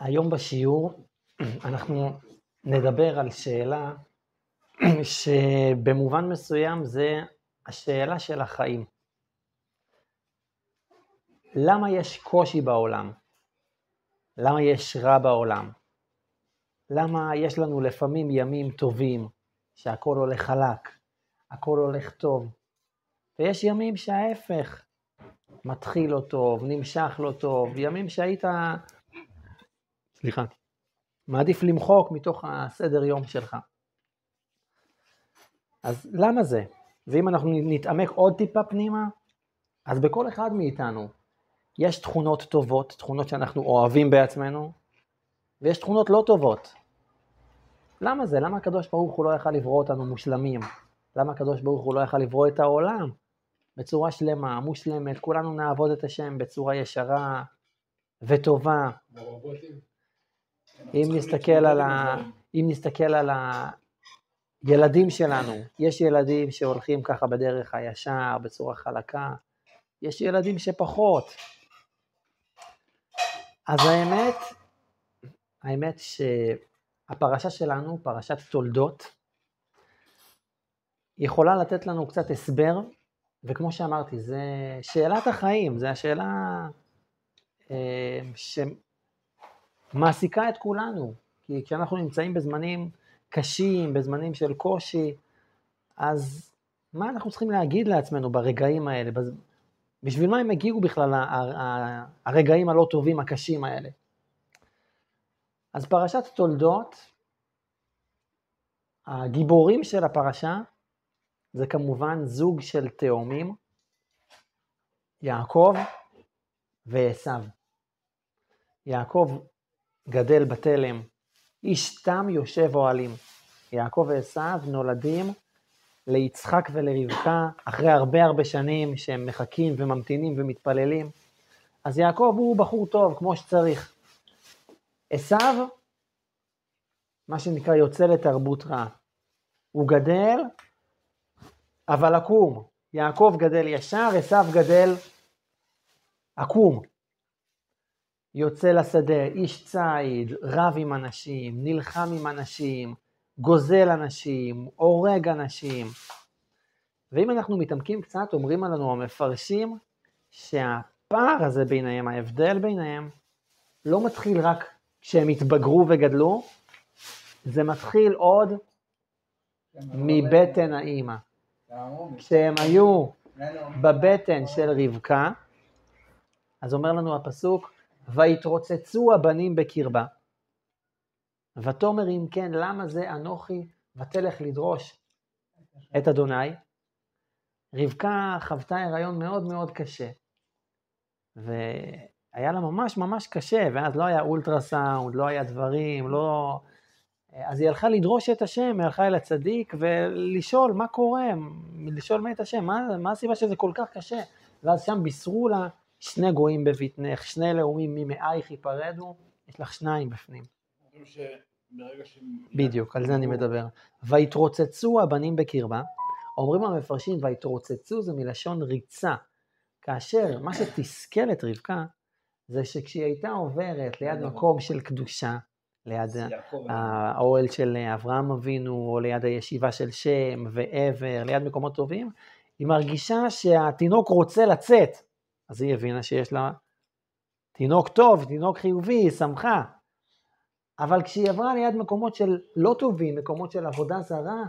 היום בשיעור אנחנו נדבר על שאלה שבמובן מסוים זה השאלה של החיים. למה יש קושי בעולם? למה יש רע בעולם? למה יש לנו לפעמים ימים טובים, שהכל הולך חלק, הכל הולך טוב, ויש ימים שההפך, מתחיל לא טוב, נמשך לא טוב, ימים שהיית, סליחה, מעדיף למחוק מתוך הסדר יום שלך. אז למה זה? ואם אנחנו נתעמק עוד טיפה פנימה, אז בכל אחד מאיתנו יש תכונות טובות, תכונות שאנחנו אוהבים בעצמנו, ויש תכונות לא טובות. למה זה? למה הקדוש ברוך הוא לא יכל לברוא אותנו מושלמים? למה הקדוש ברוך הוא לא יכל לברוא את העולם בצורה שלמה, מושלמת, כולנו נעבוד את השם בצורה ישרה וטובה. אם נסתכל על, ה... אם נסתכל על הילדים שלנו, יש ילדים שהולכים ככה בדרך הישר, בצורה חלקה, יש ילדים שפחות. אז האמת, האמת שהפרשה שלנו, פרשת תולדות, יכולה לתת לנו קצת הסבר, וכמו שאמרתי, זה שאלת החיים, זו השאלה אה, שמעסיקה את כולנו, כי כשאנחנו נמצאים בזמנים קשים, בזמנים של קושי, אז מה אנחנו צריכים להגיד לעצמנו ברגעים האלה? בשביל מה הם הגיעו בכלל הרגעים הלא טובים, הקשים האלה? אז פרשת תולדות, הגיבורים של הפרשה זה כמובן זוג של תאומים, יעקב ועשו. יעקב גדל בתלם, איש תם יושב אוהלים. יעקב ועשו נולדים ליצחק ולרבקה אחרי הרבה הרבה שנים שהם מחכים וממתינים ומתפללים. אז יעקב הוא בחור טוב, כמו שצריך. עשו, מה שנקרא יוצא לתרבות רעה. הוא גדל אבל עקום. יעקב גדל ישר, עשו גדל עקום. יוצא לשדה, איש ציד, רב עם אנשים, נלחם עם אנשים, גוזל אנשים, הורג אנשים. ואם אנחנו מתעמקים קצת, אומרים עלינו המפרשים שהפער הזה ביניהם, ההבדל ביניהם, לא מתחיל רק כשהם התבגרו וגדלו, זה מתחיל עוד מבטן האימא. כשהם היו בבטן של רבקה, אז אומר לנו הפסוק, ויתרוצצו הבנים בקרבה. ותאמר אם כן, למה זה אנוכי ותלך לדרוש את אדוני? רבקה חוותה הריון מאוד מאוד קשה, והיה לה ממש ממש קשה, ואז לא היה אולטרסאונד, לא היה דברים, לא... אז היא הלכה לדרוש את השם, היא הלכה אל הצדיק ולשאול מה קורה, לשאול מה את השם, מה, מה הסיבה שזה כל כך קשה? ואז שם בישרו לה שני גויים בבטנך, שני לאומים ממאייך ייפרדו, יש לך שניים בפנים. בדיוק, על זה אני מדבר. ויתרוצצו הבנים בקרבה, אומרים המפרשים ויתרוצצו זה מלשון ריצה, כאשר מה שתסכל את רבקה זה שכשהיא הייתה עוברת ליד מקום של קדושה, ליד האוהל של אברהם אבינו, או ליד הישיבה של שם ועבר, ליד מקומות טובים, היא מרגישה שהתינוק רוצה לצאת. אז היא הבינה שיש לה תינוק טוב, תינוק חיובי, היא שמחה. אבל כשהיא עברה ליד מקומות של לא טובים, מקומות של עבודה זרה,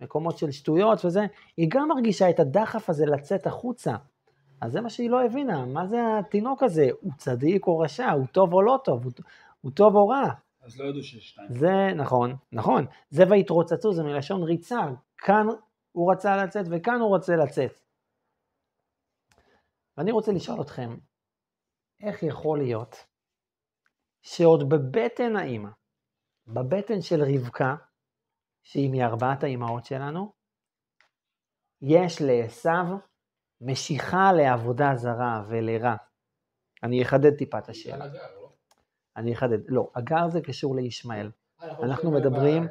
מקומות של שטויות וזה, היא גם מרגישה את הדחף הזה לצאת החוצה. אז זה מה שהיא לא הבינה, מה זה התינוק הזה? הוא צדיק או רשע? הוא טוב או לא טוב? הוא, הוא טוב או רע? אז לא ידעו שיש שתיים. זה נכון, נכון. זה ויתרוצצו, זה מלשון ריצה. כאן הוא רצה לצאת וכאן הוא רוצה לצאת. ואני רוצה לשאול אתכם, איך יכול להיות שעוד בבטן האימא, בבטן של רבקה, שהיא מארבעת האימהות שלנו, יש לעשו משיכה לעבודה זרה ולרע. אני אחדד טיפה את השאלה. אני אחדד, לא, הגר זה קשור לישמעאל. אה, אנחנו מדברים,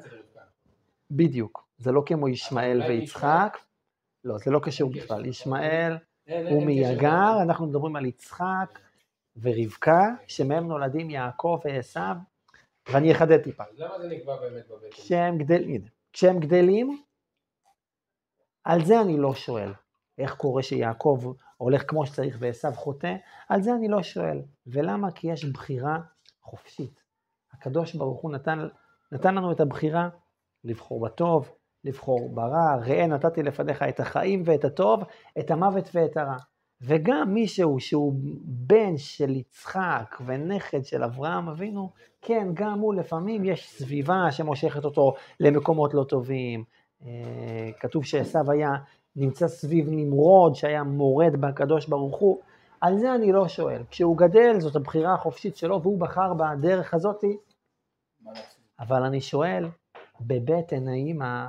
בדיוק, זה לא כמו ישמעאל ויצחק, לא, זה לא קשור בכלל, ישמעאל הוא מיגר, אנחנו מדברים על יצחק ורבקה, שמהם נולדים יעקב ועשו, ואני אחדד טיפה. למה זה נקבע באמת בבטן? כשהם גדלים, כשהם גדלים, על זה אני לא שואל. איך קורה שיעקב הולך כמו שצריך ועשו חוטא? על זה אני לא שואל. ולמה? כי יש בחירה חופשית. הקדוש ברוך הוא נתן, נתן לנו את הבחירה לבחור בטוב, לבחור ברע, ראה נתתי לפניך את החיים ואת הטוב, את המוות ואת הרע. וגם מישהו שהוא בן של יצחק ונכד של אברהם אבינו, כן, גם הוא לפעמים יש סביבה שמושכת אותו למקומות לא טובים. אה, כתוב שעשו היה נמצא סביב נמרוד שהיה מורד בקדוש ברוך הוא. על זה אני לא שואל. כשהוא גדל זאת הבחירה החופשית שלו והוא בחר בדרך הזאתי. אבל אני שואל, בבטן האמא,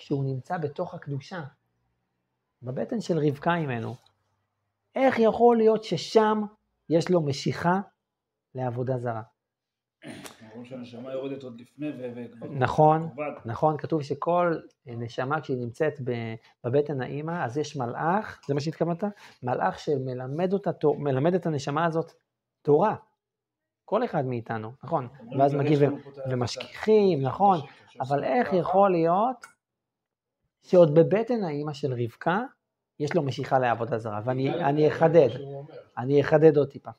כשהוא נמצא בתוך הקדושה, בבטן של רבקה אימנו, איך יכול להיות ששם יש לו משיכה לעבודה זרה? שהנשמה יורדת עוד לפני וכבר... נכון, נכון, כתוב שכל נשמה כשהיא נמצאת בבטן האימא, אז יש מלאך, זה מה שהתכוונת? מלאך שמלמד אותה, מלמד את הנשמה הזאת תורה. כל אחד מאיתנו, נכון. ואז מגיעים ומשכיחים, נכון. אבל איך יכול להיות שעוד בבטן האימא של רבקה, יש לו משיכה לעבודה זרה, ואני אחדד, אני אחדד עוד טיפה.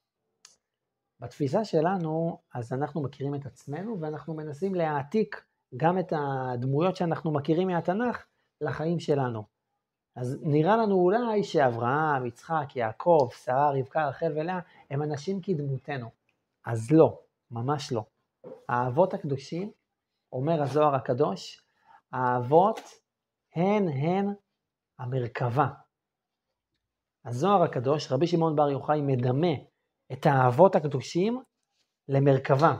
בתפיסה שלנו, אז אנחנו מכירים את עצמנו ואנחנו מנסים להעתיק גם את הדמויות שאנחנו מכירים מהתנ"ך לחיים שלנו. אז נראה לנו אולי שאברהם, יצחק, יעקב, שרה, רבקה, רחל ולאה הם אנשים כדמותנו. אז לא, ממש לא. האבות הקדושים, אומר הזוהר הקדוש, האבות הן הן המרכבה. הזוהר הקדוש, רבי שמעון בר יוחאי מדמה את האבות הקדושים למרכבה.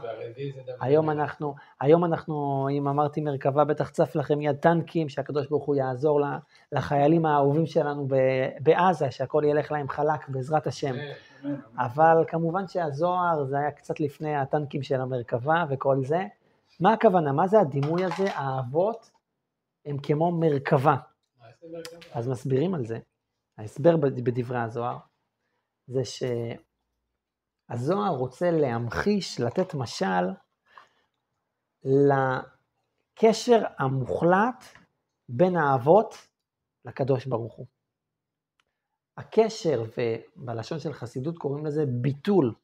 היום אנחנו, היום אנחנו, אם אמרתי מרכבה, בטח צף לכם מיד טנקים, שהקדוש ברוך הוא יעזור לחיילים האהובים שלנו בעזה, שהכל ילך להם חלק בעזרת השם. אבל כמובן שהזוהר זה היה קצת לפני הטנקים של המרכבה וכל זה. מה הכוונה? מה זה הדימוי הזה? האבות הם כמו מרכבה. אז מסבירים על זה. ההסבר בדברי הזוהר זה שהזוהר רוצה להמחיש, לתת משל לקשר המוחלט בין האבות לקדוש ברוך הוא. הקשר, ובלשון של חסידות קוראים לזה ביטול.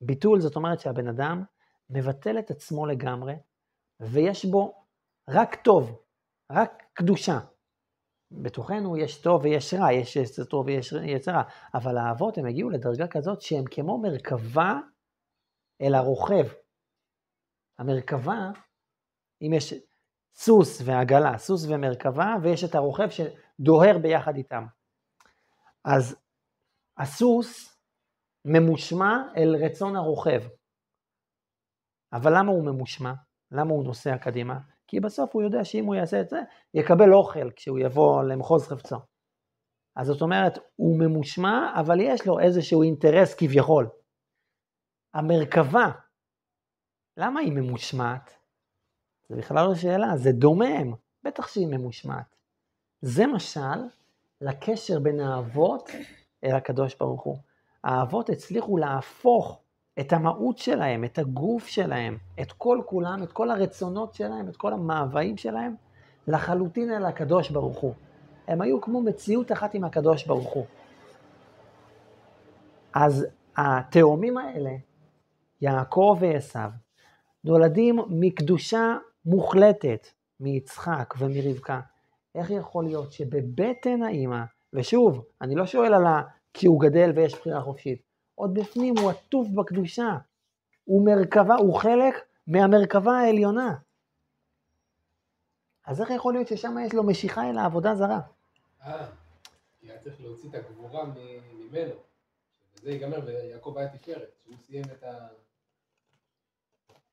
ביטול זאת אומרת שהבן אדם מבטל את עצמו לגמרי, ויש בו רק טוב, רק קדושה. בתוכנו יש טוב ויש רע, יש טוב ויש רע, אבל האבות הם הגיעו לדרגה כזאת שהם כמו מרכבה אל הרוכב. המרכבה, אם יש סוס ועגלה, סוס ומרכבה, ויש את הרוכב שדוהר ביחד איתם. אז הסוס ממושמע אל רצון הרוכב. אבל למה הוא ממושמע? למה הוא נוסע קדימה? כי בסוף הוא יודע שאם הוא יעשה את זה, יקבל אוכל כשהוא יבוא למחוז חפצו. אז זאת אומרת, הוא ממושמע, אבל יש לו איזשהו אינטרס כביכול. המרכבה, למה היא ממושמעת? זה בכלל לא שאלה, זה דומם, בטח שהיא ממושמעת. זה משל לקשר בין האבות אל הקדוש ברוך הוא. האבות הצליחו להפוך את המהות שלהם, את הגוף שלהם, את כל כולם, את כל הרצונות שלהם, את כל המאוויים שלהם, לחלוטין אל הקדוש ברוך הוא. הם היו כמו מציאות אחת עם הקדוש ברוך הוא. אז התאומים האלה, יעקב ועשו, נולדים מקדושה מוחלטת מיצחק ומרבקה. איך יכול להיות שבבטן האימא, ושוב, אני לא שואל על ה... כי הוא גדל ויש בחירה חופשית, עוד בפנים הוא עטוף בקדושה, הוא מרכבה, הוא חלק מהמרכבה העליונה. אז איך יכול להיות ששם יש לו משיכה אל העבודה זרה? אה, כי היה צריך להוציא את הגבורה ממנו. וזה ייגמר, ויעקב היה תפארת, שהוא סיים את ה...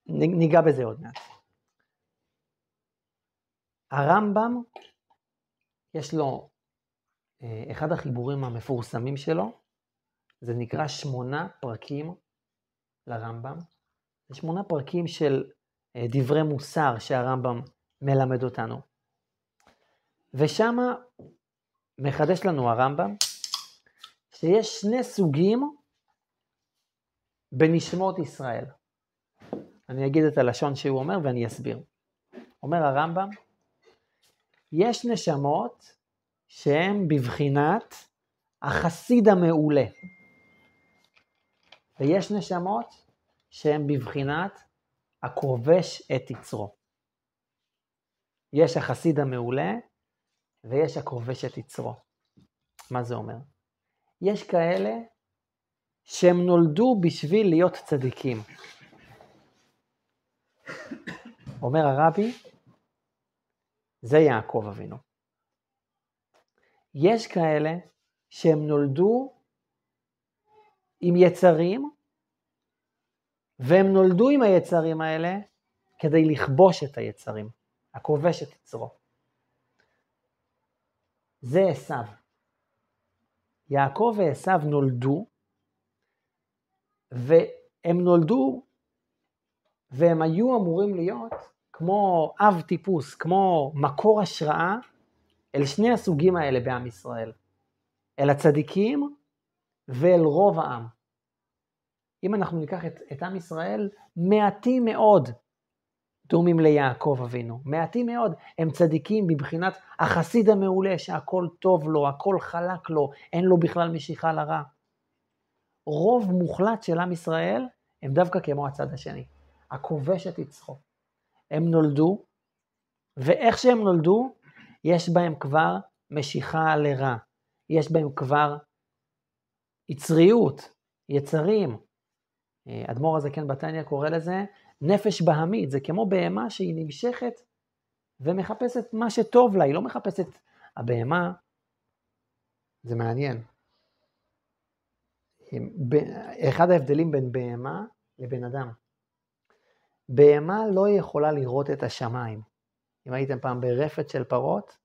ניגע בזה עוד מעט. הרמב"ם, יש לו, אה, אחד החיבורים המפורסמים שלו, זה נקרא שמונה פרקים לרמב"ם. זה שמונה פרקים של אה, דברי מוסר שהרמב"ם מלמד אותנו. ושם מחדש לנו הרמב"ם שיש שני סוגים בנשמות ישראל. אני אגיד את הלשון שהוא אומר ואני אסביר. אומר הרמב"ם, יש נשמות שהן בבחינת החסיד המעולה, ויש נשמות שהן בבחינת הכובש את יצרו. יש החסיד המעולה ויש הכובש את יצרו. מה זה אומר? יש כאלה שהם נולדו בשביל להיות צדיקים. אומר הרבי, זה יעקב אבינו. יש כאלה שהם נולדו עם יצרים, והם נולדו עם היצרים האלה כדי לכבוש את היצרים, הכובש את יצרו. זה עשיו. יעקב ועשיו נולדו, והם נולדו, והם היו אמורים להיות כמו אב טיפוס, כמו מקור השראה אל שני הסוגים האלה בעם ישראל. אל הצדיקים ואל רוב העם. אם אנחנו ניקח את, את עם ישראל, מעטים מאוד דומים ליעקב אבינו. מעטים מאוד. הם צדיקים בבחינת החסיד המעולה שהכל טוב לו, הכל חלק לו, אין לו בכלל משיכה לרע. רוב מוחלט של עם ישראל הם דווקא כמו הצד השני. הכובש את יצחו. הם נולדו, ואיך שהם נולדו, יש בהם כבר משיכה לרע. יש בהם כבר יצריות, יצרים. אה, אדמו"ר הזקן בתניא קורא לזה נפש בהמית, זה כמו בהמה שהיא נמשכת ומחפשת מה שטוב לה, היא לא מחפשת, הבהמה, זה מעניין. אחד ההבדלים בין בהמה לבן אדם. בהמה לא יכולה לראות את השמיים. אם הייתם פעם ברפת של פרות,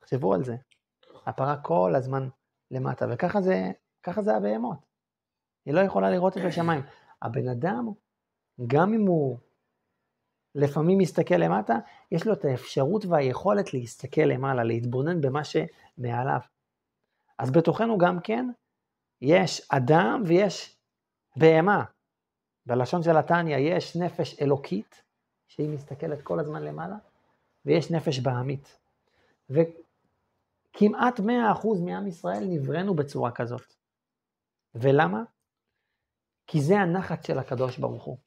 תחשבו על זה. הפרה כל הזמן למטה, וככה זה, ככה זה הבהמות. היא לא יכולה לראות את השמיים. הבן אדם, גם אם הוא לפעמים מסתכל למטה, יש לו את האפשרות והיכולת להסתכל למעלה, להתבונן במה שמעליו. אז בתוכנו גם כן יש אדם ויש בהמה. בלשון של התניא יש נפש אלוקית, שהיא מסתכלת כל הזמן למעלה, ויש נפש בהמית. וכמעט 100% מעם ישראל נבראנו בצורה כזאת. ולמה? כי זה הנחת של הקדוש ברוך הוא.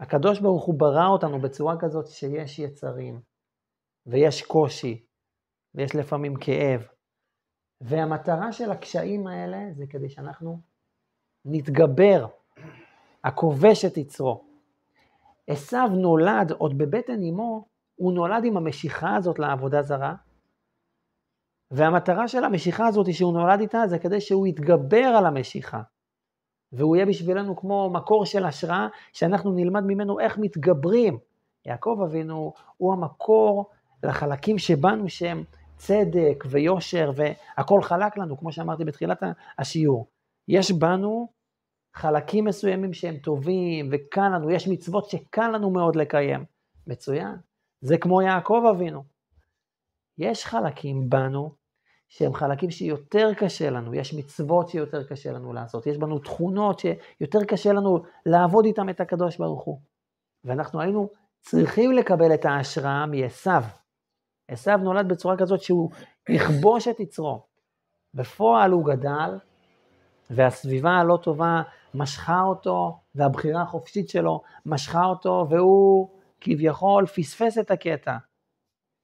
הקדוש ברוך הוא ברא אותנו בצורה כזאת שיש יצרים, ויש קושי, ויש לפעמים כאב. והמטרה של הקשיים האלה זה כדי שאנחנו נתגבר, הכובש את יצרו. עשו נולד עוד בבטן אמו, הוא נולד עם המשיכה הזאת לעבודה זרה, והמטרה של המשיכה הזאת שהוא נולד איתה זה כדי שהוא יתגבר על המשיכה. והוא יהיה בשבילנו כמו מקור של השראה, שאנחנו נלמד ממנו איך מתגברים. יעקב אבינו הוא המקור לחלקים שבנו שהם צדק ויושר והכל חלק לנו, כמו שאמרתי בתחילת השיעור. יש בנו חלקים מסוימים שהם טובים וקל לנו, יש מצוות שקל לנו מאוד לקיים. מצוין. זה כמו יעקב אבינו. יש חלקים בנו שהם חלקים שיותר קשה לנו, יש מצוות שיותר קשה לנו לעשות, יש בנו תכונות שיותר קשה לנו לעבוד איתם את הקדוש ברוך הוא. ואנחנו היינו צריכים לקבל את ההשראה מעשו. עשו נולד בצורה כזאת שהוא יכבוש את יצרו. בפועל הוא גדל, והסביבה הלא טובה משכה אותו, והבחירה החופשית שלו משכה אותו, והוא כביכול פספס את הקטע.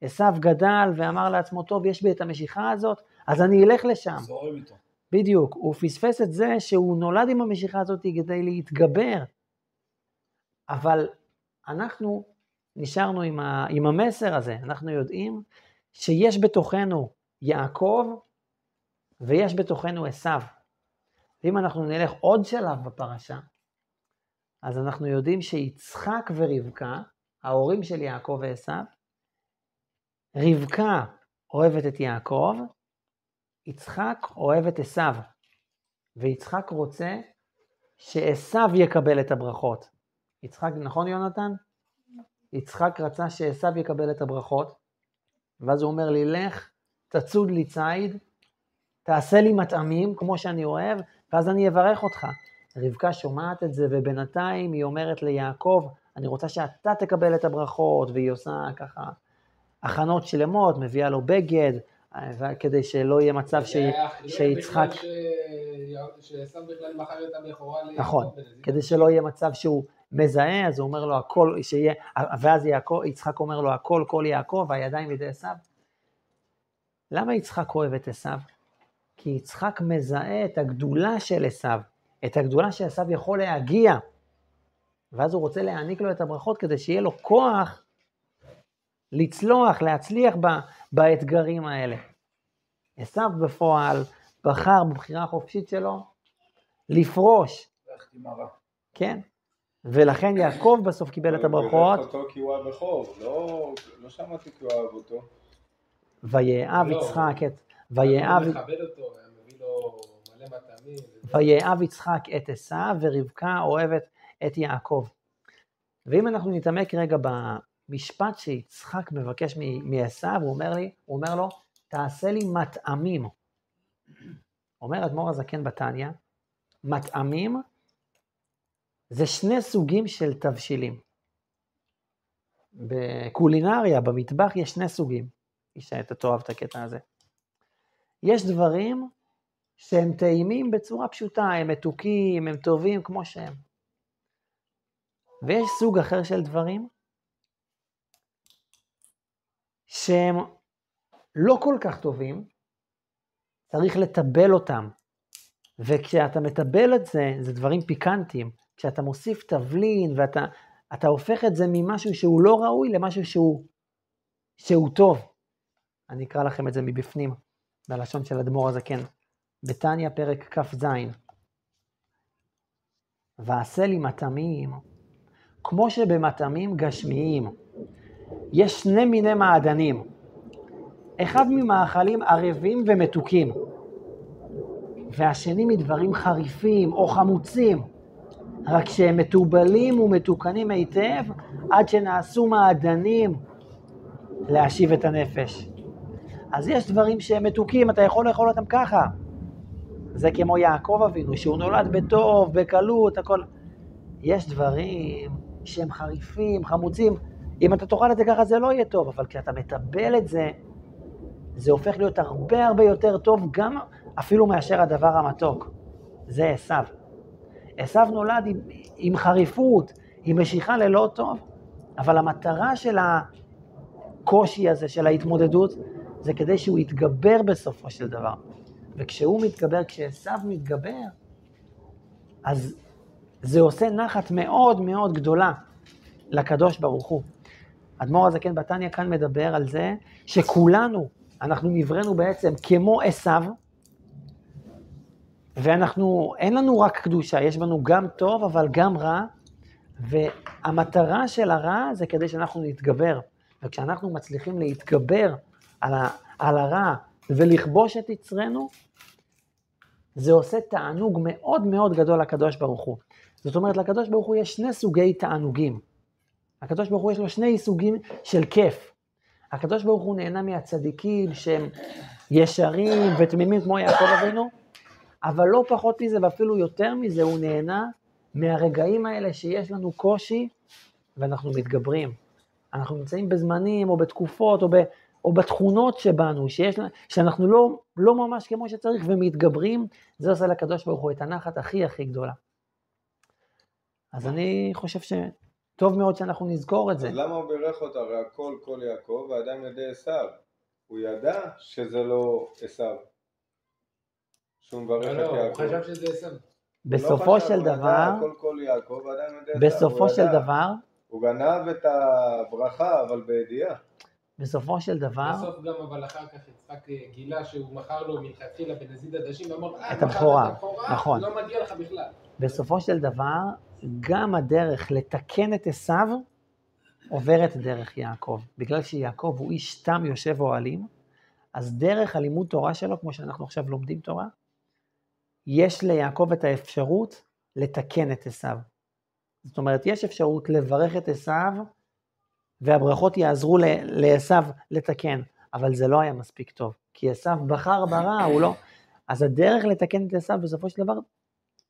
עשו גדל ואמר לעצמו, טוב, יש בי את המשיכה הזאת, אז אני אלך לשם. זורם איתו. בדיוק, הוא פספס את זה שהוא נולד עם המשיכה הזאת כדי להתגבר. אבל אנחנו נשארנו עם, ה, עם המסר הזה, אנחנו יודעים שיש בתוכנו יעקב ויש בתוכנו עשו. ואם אנחנו נלך עוד שלב בפרשה, אז אנחנו יודעים שיצחק ורבקה, ההורים של יעקב ועשו, רבקה אוהבת את יעקב, יצחק אוהב את עשו, ויצחק רוצה שעשו יקבל את הברכות. יצחק, נכון יונתן? יצחק רצה שעשו יקבל את הברכות, ואז הוא אומר לי, לך, תצוד לי ציד, תעשה לי מטעמים כמו שאני אוהב, ואז אני אברך אותך. רבקה שומעת את זה, ובינתיים היא אומרת ליעקב, אני רוצה שאתה תקבל את הברכות, והיא עושה ככה הכנות שלמות, מביאה לו בגד, אה, כדי שלא יהיה מצב ש... שיצחק... שעשו בכלל מכר את הבכורה ליעקב. נכון, כדי שלא יהיה מצב שהוא מזהה, אז הוא אומר לו הכל, שיהיה, ואז יעקב, יצחק אומר לו הכל, כל יעקב, והידיים בידי עשיו. למה יצחק אוהב את עשיו? כי יצחק מזהה את הגדולה של עשיו, את הגדולה שעשיו יכול להגיע. ואז הוא רוצה להעניק לו את הברכות כדי שיהיה לו כוח לצלוח, להצליח ב, באתגרים האלה. עשיו בפועל בחר בבחירה החופשית שלו לפרוש. כן, ולכן יעקב בסוף קיבל את הברכות. הוא בירך אותו כי הוא הבכור, לא, לא שמעתי כי הוא אהב אותו. ויאהב לא, יצחק את... ויאהב... ויאהב יצחק את עשיו ורבקה אוהבת את יעקב. ואם אנחנו נתעמק רגע במשפט שיצחק מבקש מעשיו, הוא אומר לי, הוא אומר לו, תעשה לי מטעמים. אומר אדמו"ר הזקן בתניא, מטעמים זה שני סוגים של תבשילים. בקולינריה, במטבח, יש שני סוגים. ישי, אתה תאהב את הקטע הזה. יש דברים שהם טעימים בצורה פשוטה, הם מתוקים, הם טובים כמו שהם. ויש סוג אחר של דברים שהם לא כל כך טובים, צריך לטבל אותם. וכשאתה מטבל את זה, זה דברים פיקנטיים. כשאתה מוסיף תבלין ואתה אתה הופך את זה ממשהו שהוא לא ראוי למשהו שהוא, שהוא טוב. אני אקרא לכם את זה מבפנים, בלשון של אדמו"ר הזקן. בתניא פרק כ"ז. ועשה לי מטעמים, כמו שבמטעמים גשמיים יש שני מיני מעדנים, אחד ממאכלים ערבים ומתוקים, והשני מדברים חריפים או חמוצים, רק שהם מתובלים ומתוקנים היטב עד שנעשו מעדנים להשיב את הנפש. אז יש דברים שהם מתוקים, אתה יכול לאכול אותם ככה. זה כמו יעקב אבינו, שהוא נולד בטוב, בקלות, הכל. יש דברים שהם חריפים, חמוצים. אם אתה תאכל את זה ככה זה לא יהיה טוב, אבל כשאתה מטבל את זה, זה הופך להיות הרבה הרבה יותר טוב, גם אפילו מאשר הדבר המתוק. זה עשיו. עשיו נולד עם, עם חריפות, עם משיכה ללא טוב, אבל המטרה של הקושי הזה, של ההתמודדות, זה כדי שהוא יתגבר בסופו של דבר. וכשהוא מתגבר, כשעשיו מתגבר, אז זה עושה נחת מאוד מאוד גדולה לקדוש ברוך הוא. אדמו"ר הזקן בתניא כאן מדבר על זה שכולנו, אנחנו נבראנו בעצם כמו עשיו, ואנחנו, אין לנו רק קדושה, יש בנו גם טוב, אבל גם רע, והמטרה של הרע זה כדי שאנחנו נתגבר. וכשאנחנו מצליחים להתגבר על, ה, על הרע ולכבוש את יצרנו, זה עושה תענוג מאוד מאוד גדול לקדוש ברוך הוא. זאת אומרת, לקדוש ברוך הוא יש שני סוגי תענוגים. הקדוש ברוך הוא יש לו שני סוגים של כיף. הקדוש ברוך הוא נהנה מהצדיקים שהם ישרים ותמימים כמו יעקב אבינו, אבל לא פחות מזה ואפילו יותר מזה, הוא נהנה מהרגעים האלה שיש לנו קושי ואנחנו מתגברים. אנחנו נמצאים בזמנים או בתקופות או, ב, או בתכונות שבנו, שיש, שאנחנו לא, לא ממש כמו שצריך ומתגברים, זה עושה לקדוש ברוך הוא את הנחת הכי הכי גדולה. אז אני חושב שטוב מאוד שאנחנו נזכור את זה. אז למה הוא בירך אותו? הרי הכל כל יעקב ועדיין ידי עשיו. הוא ידע שזה לא עשיו. שהוא מברך לא, את לא, הוא יעקב. חשב שזה עשיו. בסופו לא של הוא דבר, הכל כל יעקב ועדיין ידי עשיו. בסופו הוא של ידע. דבר, הוא גנב את הברכה, אבל בידיעה. בסופו של דבר, בסוף גם אבל אחר כך יצחק אה, גילה שהוא מכר לו מלכתחילה בנזיד עדשים, ואמר, אה, את מכרת את הבכורה, נכון. לא מגיע לך בכלל. בסופו של דבר, גם הדרך לתקן את עשיו עוברת דרך יעקב. בגלל שיעקב הוא איש תם יושב אוהלים, אז דרך הלימוד תורה שלו, כמו שאנחנו עכשיו לומדים תורה, יש ליעקב את האפשרות לתקן את עשיו. זאת אומרת, יש אפשרות לברך את עשיו, והברכות יעזרו לעשיו לתקן, אבל זה לא היה מספיק טוב, כי עשיו בחר ברע, הוא לא... אז הדרך לתקן את עשיו בסופו של דבר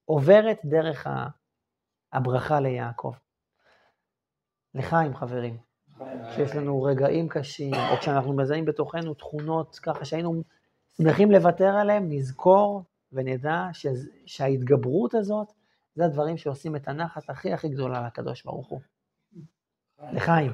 עוברת דרך ה- הברכה ליעקב. לחיים, חברים. כשיש לנו רגעים קשים, או כשאנחנו מזהים בתוכנו תכונות ככה שהיינו שמחים לוותר עליהם, נזכור ונדע ש- שההתגברות הזאת, זה הדברים שעושים את הנחת הכי הכי גדולה לקדוש ברוך הוא. לחיים.